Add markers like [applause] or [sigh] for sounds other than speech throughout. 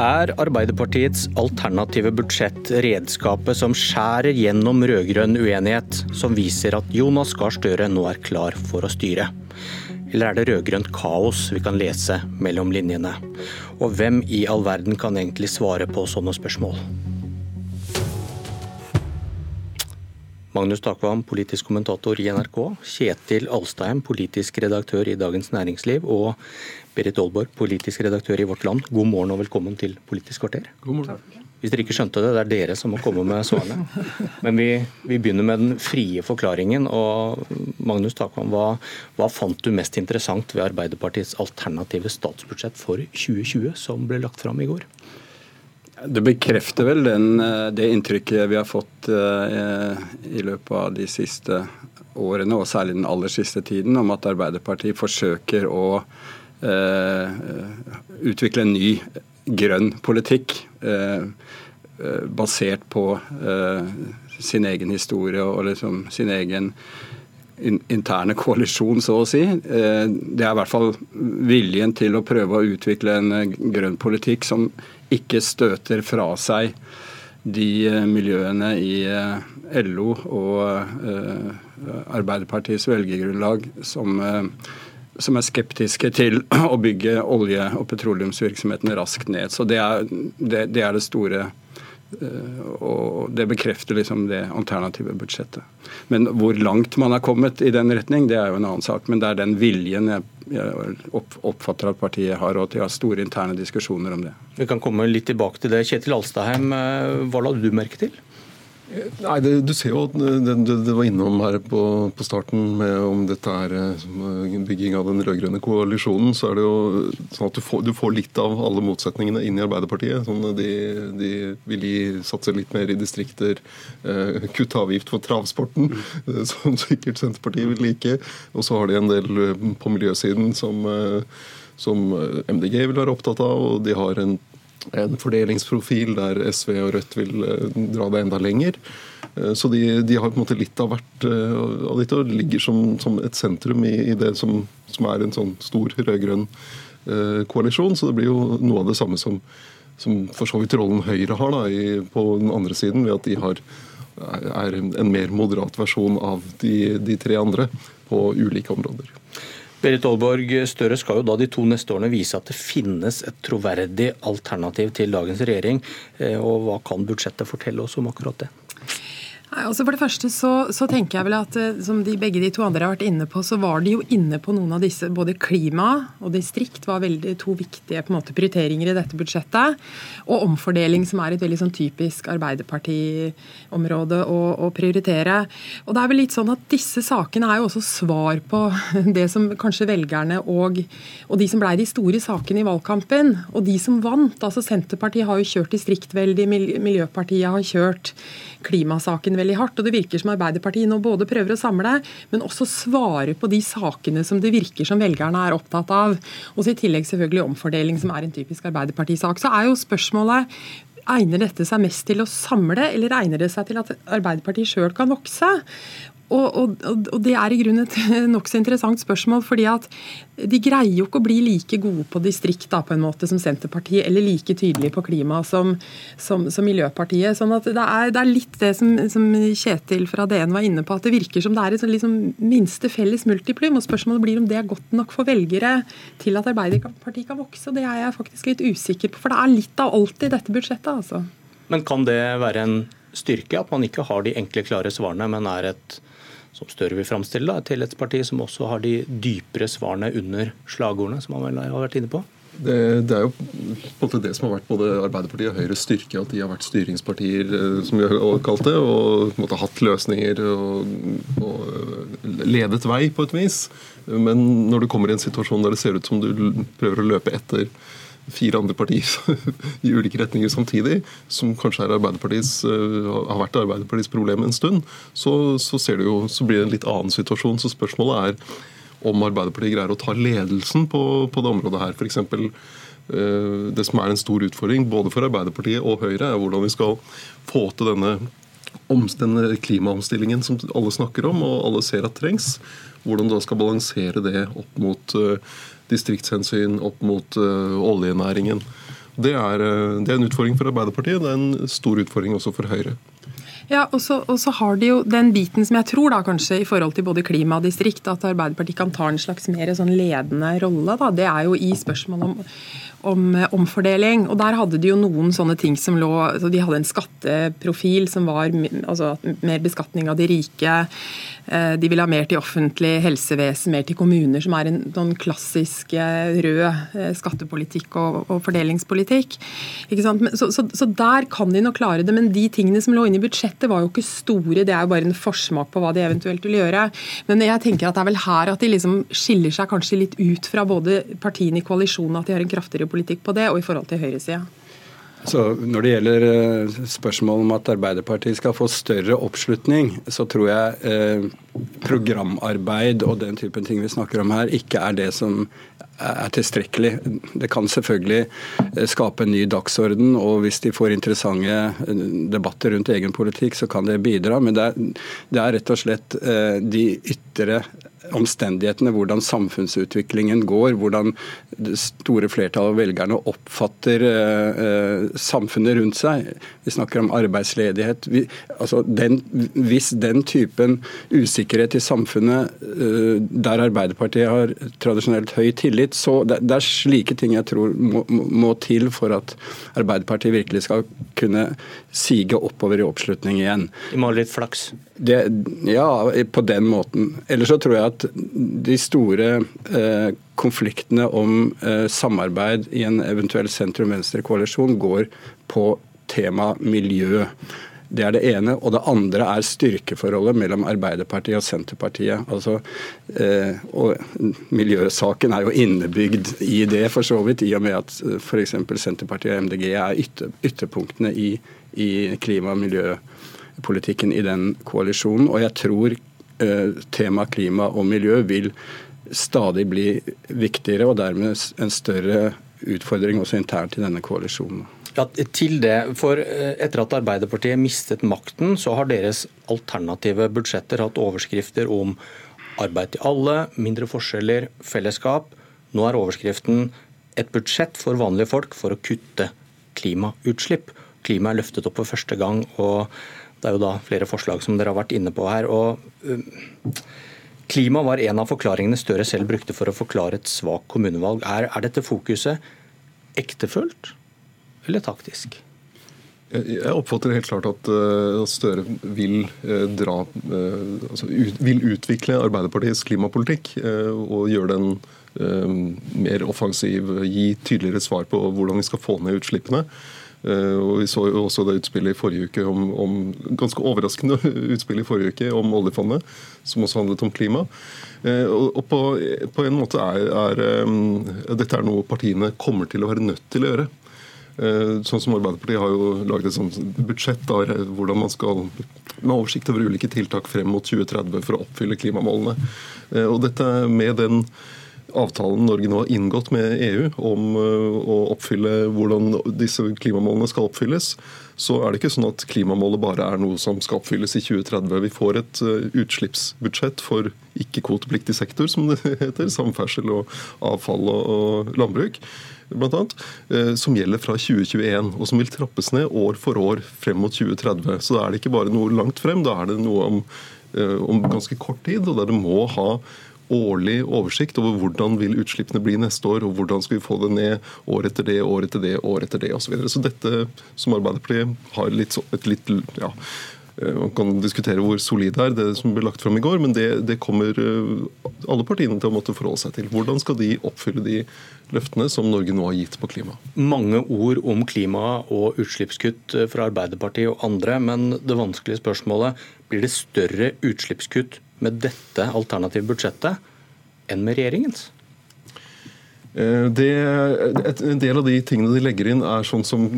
Er Arbeiderpartiets alternative budsjett redskapet som skjærer gjennom rød-grønn uenighet, som viser at Jonas Gahr Støre nå er klar for å styre? Eller er det rød-grønt kaos vi kan lese mellom linjene? Og hvem i all verden kan egentlig svare på sånne spørsmål? Magnus Takvam, politisk kommentator i NRK. Kjetil Alstheim, politisk redaktør i Dagens Næringsliv. Og Berit Aalborg, politisk redaktør i Vårt Land. God morgen og velkommen til Politisk kvarter. God morgen. Hvis dere ikke skjønte det, det er dere som må komme med svarene. [laughs] Men vi, vi begynner med den frie forklaringen. og Magnus Takvam, hva, hva fant du mest interessant ved Arbeiderpartiets alternative statsbudsjett for 2020, som ble lagt fram i går? Det bekrefter vel den, eh, det inntrykket vi har fått uh, i løpet av de siste årene, og særlig den aller siste tiden, om at Arbeiderpartiet forsøker å uh, utvikle en ny grønn politikk basert på sin egen historie og liksom sin egen interne koalisjon, så å si. Det er i hvert fall viljen til å prøve å utvikle en grønn politikk som ikke støter fra seg de eh, miljøene i eh, LO og eh, Arbeiderpartiets velgergrunnlag som, som er skeptiske til [clears throat] å bygge olje- og petroleumsvirksomheten raskt ned. Så det er det, det, er det store og Det bekrefter liksom det alternative budsjettet. Men hvor langt man har kommet i den retning, det er jo en annen sak. Men det er den viljen jeg oppfatter at partiet har, og at de har store interne diskusjoner om det. Vi kan komme litt tilbake til det. Kjetil Alstaheim, eh, hva la du merke til? Nei, det, Du ser jo at det, det, var innom her på, på, starten med om dette er eh, bygging av den rød-grønne koalisjonen. så er det jo sånn at du får, du får, litt av alle motsetningene inn i Arbeiderpartiet. Sånn de, de, vil gi, satse litt mer i distrikter, eh, kutte avgift for travsporten, som sikkert Senterpartiet vil like. Og så har de en del eh, på miljøsiden som, eh, som MDG vil være opptatt av. og de har en en fordelingsprofil der SV og Rødt vil eh, dra det enda lenger. Eh, så de, de har på en måte litt av hvert eh, av dette og ligger som, som et sentrum i, i det som, som, er en sånn stor rød-grønn koalisjon. Så det blir jo noe av det samme som, som for så vidt rollen Høyre har da, i, på den andre siden, ved at de har, er en mer moderat versjon av de, de tre andre på ulike områder. Berit Aalborg Støre skal jo da de to neste årene vise at det finnes et troverdig alternativ til dagens regjering. Eh, og Hva kan budsjettet fortelle oss om akkurat det? Nei, altså For det første så, så, tenker jeg vel at eh, som de, begge de to andre har vært inne på, så var de jo inne på noen av disse. Både klima og distrikt var veldig to viktige på en måte, prioriteringer i dette budsjettet. Og omfordeling, som er et veldig sånn typisk Arbeiderparti-område å, å, prioritere. Og det er vel litt sånn at disse sakene er jo også svar på [laughs] det som kanskje velgerne og, og de som blei de store sakene i valgkampen, og de som vant. Altså Senterpartiet har jo kjørt distrikt veldig, Miljøpartiet har kjørt klimasaken veldig hardt. og Det virker som Arbeiderpartiet nå både prøver å samle, men også svare på de sakene som det virker som velgerne er opptatt av. Og så I tillegg selvfølgelig omfordeling, som er en typisk Arbeiderpartisak. Så er jo spørsmålet Egner dette seg mest til å samle, eller egner det seg til at Arbeiderpartiet sjøl kan vokse? Og, og, og, det er i grunnen et [laughs] nokså interessant spørsmål, fordi at de greier jo ikke å bli like gode på distrikt da, på en måte som Senterpartiet, eller like tydelige på klima som, som, som Miljøpartiet. sånn at det er, det er litt det som, som, Kjetil fra DN var inne på, at det virker som det er et sånn liksom minste felles multiplum. og Spørsmålet blir om det er godt nok for velgere til at Arbeiderpartiet kan vokse. og Det er jeg faktisk litt usikker på, for det er litt av alt i dette budsjettet. altså. Men kan det være en styrke at man ikke har de enkle, klare svarene, men er et som Støre vil framstille, til et parti som også har de dypere svarene under slagordene, som han vel har vært inne på? Det, det, er jo på en måte det som har vært både Arbeiderpartiet og Høyres styrke, at de har vært styringspartier, eh, som vi har kalt det, og på en måte hatt løsninger og, og ledet vei på et vis. Men når du kommer i en situasjon der det ser ut som du prøver å løpe etter fire andre partier [laughs] i ulike retninger samtidig, som kanskje eh, har vært Arbeiderpartiets problem en stund, så, så, jo, så, blir det en litt annen situasjon. Så spørsmålet er om Arbeiderpartiet greier å ta ledelsen på, på det området her. For eksempel, det som er en stor utfordring både for Arbeiderpartiet og Høyre, er hvordan vi skal få til denne, denne klimaomstillingen som alle snakker om og alle ser at trengs. Hvordan da skal balansere det opp mot uh, distriktshensyn opp mot uh, oljenæringen. Det er, det er en utfordring for Arbeiderpartiet, det er en stor utfordring også for Høyre. Ja, og så, og så, har de jo den biten som jeg tror da kanskje i forhold til både klima og distrikt, at Arbeiderpartiet kan ta en slags mer sånn ledende rolle. da, Det er jo i spørsmålet om om eh, omfordeling. og Der hadde de jo noen sånne ting som lå altså De hadde en skatteprofil som var altså, mer beskatning av de rike. Eh, de ville ha mer til offentlig helsevesen, mer til kommuner, som er en sånn klassisk eh, rød skattepolitikk og, og fordelingspolitikk. Så, så, så, der kan de nok klare det. Men de tingene som lå inne i budsjettet var jo ikke store. Det er jo bare en forsmak på hva de eventuelt vil gjøre. Men jeg tenker at det er vel her at de liksom skiller seg kanskje litt ut fra både partiene i koalisjonen, at de har en kraftigere politikk på det, og i forhold til høyresida? Så Når det gjelder eh, spørsmålet om at Arbeiderpartiet skal få større oppslutning, så tror jeg eh, programarbeid og den typen ting vi snakker om her, ikke er det som er tilstrekkelig. Det kan selvfølgelig eh, skape en ny dagsorden, og hvis de får interessante debatter rundt egen politikk, så kan det bidra. Men det er, det er rett og slett de ytre omstendighetene, hvordan samfunnsutviklingen går, hvordan det store flertallet av velgerne oppfatter eh, eh, samfunnet rundt seg. Vi snakker om arbeidsledighet. Vi, altså den, hvis den typen usikkerhet i samfunnet eh, der Arbeiderpartiet har tradisjonelt høy tillit, så det, det er slike ting jeg tror må, må, til for at Arbeiderpartiet virkelig skal kunne sige oppover i oppslutning igjen. De må ha litt flaks? Det, ja, på den måten. Ellers så tror jeg at de store eh, konfliktene om eh, samarbeid i en eventuell sentrum-venstre-koalisjon går på tema miljø. Det er det ene. Og det andre er styrkeforholdet mellom Arbeiderpartiet og Senterpartiet. Altså, eh, og Miljøsaken er jo innebygd i det, for så vidt, i og med at eh, f.eks. Senterpartiet og MDG er ytter, ytterpunktene i, i klima- og miljøpolitikken i den koalisjonen. Og jeg tror tema klima og miljø vil stadig bli viktigere, og dermed en større utfordring også internt i denne koalisjonen. Ja, til det, for eh, Etter at Arbeiderpartiet mistet makten, så har deres alternative budsjetter hatt overskrifter om arbeid til alle, mindre forskjeller, fellesskap. Nå er overskriften et budsjett for vanlige folk for å kutte klimautslipp. Klima er løftet opp for første gang, og det er jo da flere forslag som dere har vært inne på her. og uh, Klima var en av forklaringene Støre selv brukte for å forklare et svakt kommunevalg. Er, er, dette fokuset ektefølt eller taktisk? Jeg oppfatter helt klart at uh, Støre vil, uh, dra, altså, vil utvikle Arbeiderpartiets klimapolitikk og gjøre den mer offensiv, gi tydeligere svar på hvordan vi skal få ned utslippene. Eh, og Vi så jo også det utspillet i forrige uke om, om ganske overraskende [laughs] utspill i forrige uke om oljefondet, som også handlet om klima. Eh, og på, på en måte er, er, eh, dette er noe partiene kommer til å være nødt til å gjøre. Sånn som Arbeiderpartiet har jo laget et sånt budsjett av hvordan man skal med oversikt over ulike tiltak frem mot 2030 for å oppfylle klimamålene. Og dette med den avtalen Norge nå har inngått med EU om øh, å oppfylle hvordan disse klimamålene skal oppfylles, så er det ikke sånn at klimamålet bare er noe som skal oppfylles i 2030. Vi får et øh, utslippsbudsjett for ikke-kvotepliktig sektor, som det [laughs] heter, samferdsel og avfall og landbruk blant annet, øh, som gjelder fra 2021, og som vil trappes ned år for år frem mot 2030. Så da er det ikke bare noe langt frem, da er det noe om, om ganske kort tid, og der det må ha årlig oversikt over hvordan vil utslippene bli neste år, og hvordan skal vi få det ned år etter det, år etter det, år etter det osv. Så, videre. så dette som Arbeiderpartiet har litt, et litt ja, eh, man kan diskutere hvor solid det er, det som ble lagt fram i går, men det, det, kommer eh, alle partiene til å måtte forholde seg til. Hvordan skal de oppfylle de løftene som Norge nå har gitt på klima? Mange ord om klima og utslippskutt eh, fra Arbeiderpartiet og andre, men det vanskelige spørsmålet blir det større utslippskutt med dette alternative budsjettet enn med regjeringens? Eh, det, en del av de tingene de legger inn, er sånn som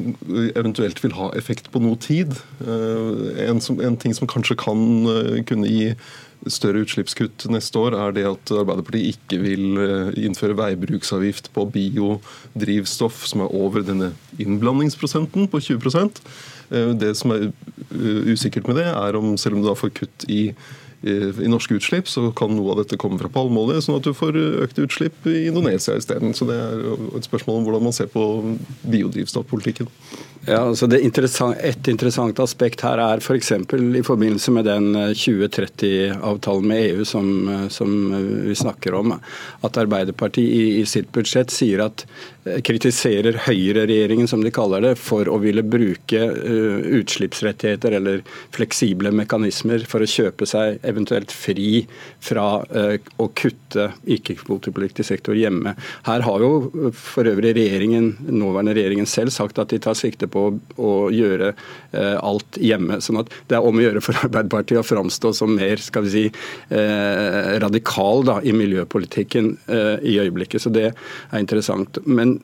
eventuelt vil ha effekt på noe tid. Eh, en, som, en ting som kanskje kan eh, kunne gi større utslippskutt neste år, er det at Arbeiderpartiet ikke vil innføre veibruksavgift på biodrivstoff som er over denne innblandingsprosenten på 20% Det som er usikkert med det, er om selv om du da får kutt i i, norske utslipp, så kan noe av dette komme fra palmeolje, sånn at du får økte utslipp i Indonesia isteden. Så det er et spørsmål om hvordan man ser på biodrivstoffpolitikken. Ja, altså interessant, Et interessant aspekt her er f.eks. For i forbindelse med den 2030-avtalen med EU som, som, vi snakker om, at Arbeiderpartiet i, i sitt budsjett sier at Eh, kritiserer høyreregjeringen, som de kaller det, for å ville bruke utslippsrettigheter eller fleksible mekanismer for å kjøpe seg eventuelt fri fra å kutte ikke-kvotepliktig sektor hjemme. Her har jo for øvrig regjeringen, nåværende regjeringen selv sagt at de tar sikte på å, å gjøre eh, alt hjemme. sånn at det er om å gjøre for [laughs] Arbeiderpartiet å framstå som mer skal vi si, radikal da, i miljøpolitikken i øyeblikket. Så det er interessant. Men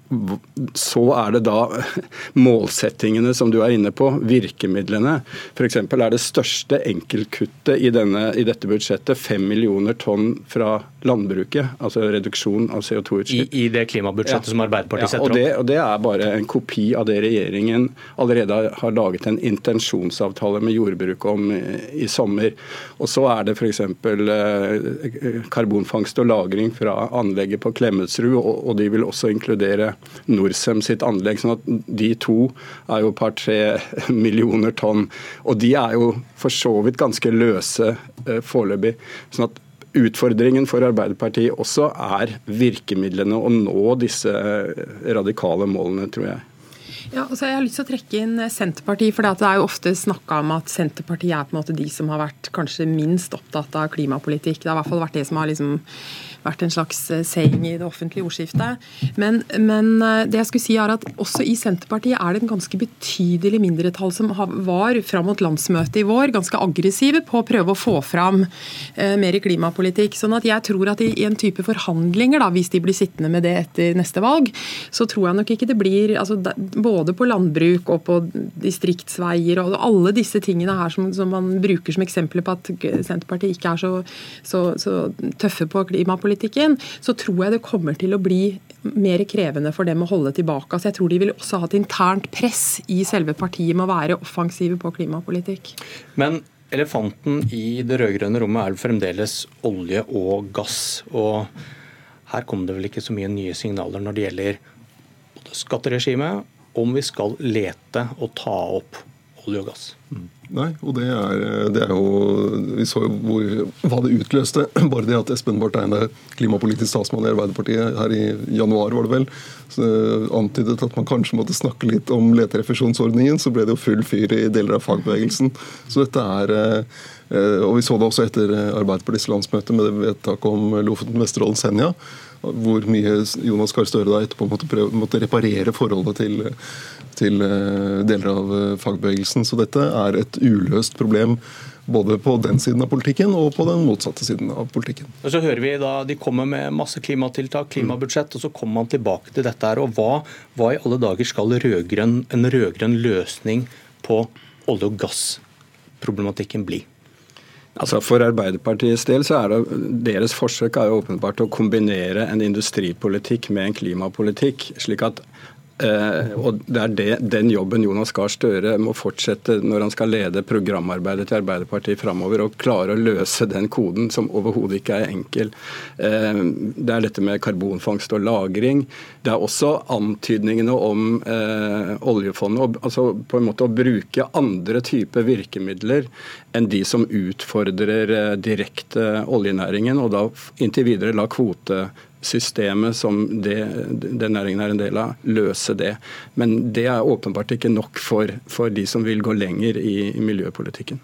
så er det da [laughs] målsettingene som du er inne på, virkemidlene. F.eks. er det største enkeltkuttet i, denne, i dette budsjettet 5 millioner tonn fra landbruket, altså reduksjon av CO2-utslipp. I, I, det klimabudsjettet ja. som Arbeiderpartiet setter opp? Ja, og det, og det, er bare en kopi av det regjeringen allerede har laget en intensjonsavtale med jordbruket om i, i sommer. Og så er det f.eks. Eh, karbonfangst og -lagring fra anlegget på Klemetsrud, og de vil også inkludere Norcem sitt anlegg. sånn at de to er jo par-tre [laughs] millioner tonn. Og de er jo for så vidt ganske løse eh, foreløpig. sånn at Utfordringen for Arbeiderpartiet også er virkemidlene å nå disse radikale målene, tror jeg. Ja, jeg har lyst til å trekke inn Senterpartiet. for Det er jo ofte snakka om at Senterpartiet er på en måte de som har vært kanskje minst opptatt av klimapolitikk. Det har i hvert fall vært det som har liksom vært en slags eh, saying i det offentlige ordskiftet. Men, men, eh, det jeg skulle si er at også i Senterpartiet er det en ganske betydelig mindretall som var fram mot landsmøtet i vår ganske aggressive på å prøve å få fram eh, mer klimapolitikk. Sånn at jeg tror at i, i en type forhandlinger, da, hvis de blir sittende med det etter neste valg, så tror jeg nok ikke det blir altså, Både på landbruk og på distriktsveier og alle disse tingene her som, som man bruker som eksempler på at Senterpartiet ikke er så, så, så tøffe på klimapolitikken, så tror jeg det kommer til å bli mer krevende for dem å holde tilbake. Altså jeg tror de vil også ha et internt press i selve partiet med å være offensive på klimapolitikk. Men elefanten i det rød-grønne rommet er fremdeles olje og gass. Og her kom det vel ikke så mye nye signaler når det gjelder skatteregimet, om vi skal lete og ta opp olje og gass. Mm. Nei, og det er, det er, jo Vi så jo hvor, hva det utløste. [clears throat] Bare det at Espen Barth Eide, klimapolitisk statsmann i Arbeiderpartiet her i januar, var det vel, antydet at man kanskje måtte snakke litt om leterefusjonsordningen, så ble det jo full fyr i deler av fagbevegelsen. Så dette er eh, Og vi så det også etter Arbeiderpartiets landsmøte med vedtaket om Lofoten, Vesterålen, Senja hvor mye Jonas Gahr Støre da etterpå måtte, prøve, måtte reparere forholdet til, til eh, deler av eh, fagbevegelsen. Så dette er et uløst problem både på den siden av politikken og på den motsatte siden av politikken. Og så hører vi da De kommer med masse klimatiltak, klimabudsjett, og så kommer man tilbake til dette. her, og Hva, hva i alle dager skal rødgrøn, en rød-grønn løsning på olje- og gassproblematikken bli? Altså For Arbeiderpartiets del så er det deres forsøk er åpenbart å kombinere en industripolitikk med en klimapolitikk. slik at Uh, og Det er det, den jobben Jonas Gahr Støre må fortsette når han skal lede programarbeidet til Arbeiderpartiet framover, og klare å løse den koden, som overhodet ikke er enkel. Eh, det er dette med karbonfangst og -lagring. Det er også antydningene om eh, oljefondet. Og, altså på en måte å bruke andre typer virkemidler enn de som utfordrer direkte oljenæringen, og da inntil videre la kvote systemet som det, den næringen er en del av, løse det. Men det er åpenbart ikke nok for, for de som vil gå lenger i, i miljøpolitikken.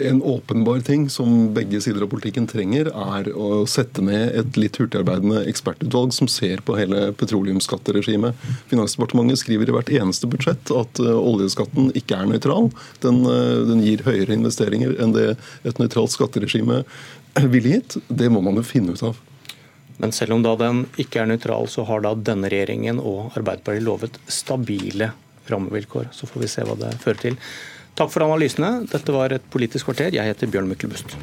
En åpenbar ting som begge sider av politikken trenger, er å sette ned et litt hurtigarbeidende ekspertutvalg som ser på hele petroleumsskatteregimet. Finansdepartementet skriver i hvert eneste budsjett at uh, oljeskatten ikke er nøytral. Den, uh, den, gir høyere investeringer enn det et nøytralt skatteregime ville gitt. Det må man jo finne ut av. Men selv om da den ikke er nøytral, så har da denne regjeringen og Arbeiderpartiet lovet stabile rammevilkår. Så får vi se hva det fører til. Takk for analysene. Dette var et Politisk kvarter. Jeg heter Bjørn Myklebust.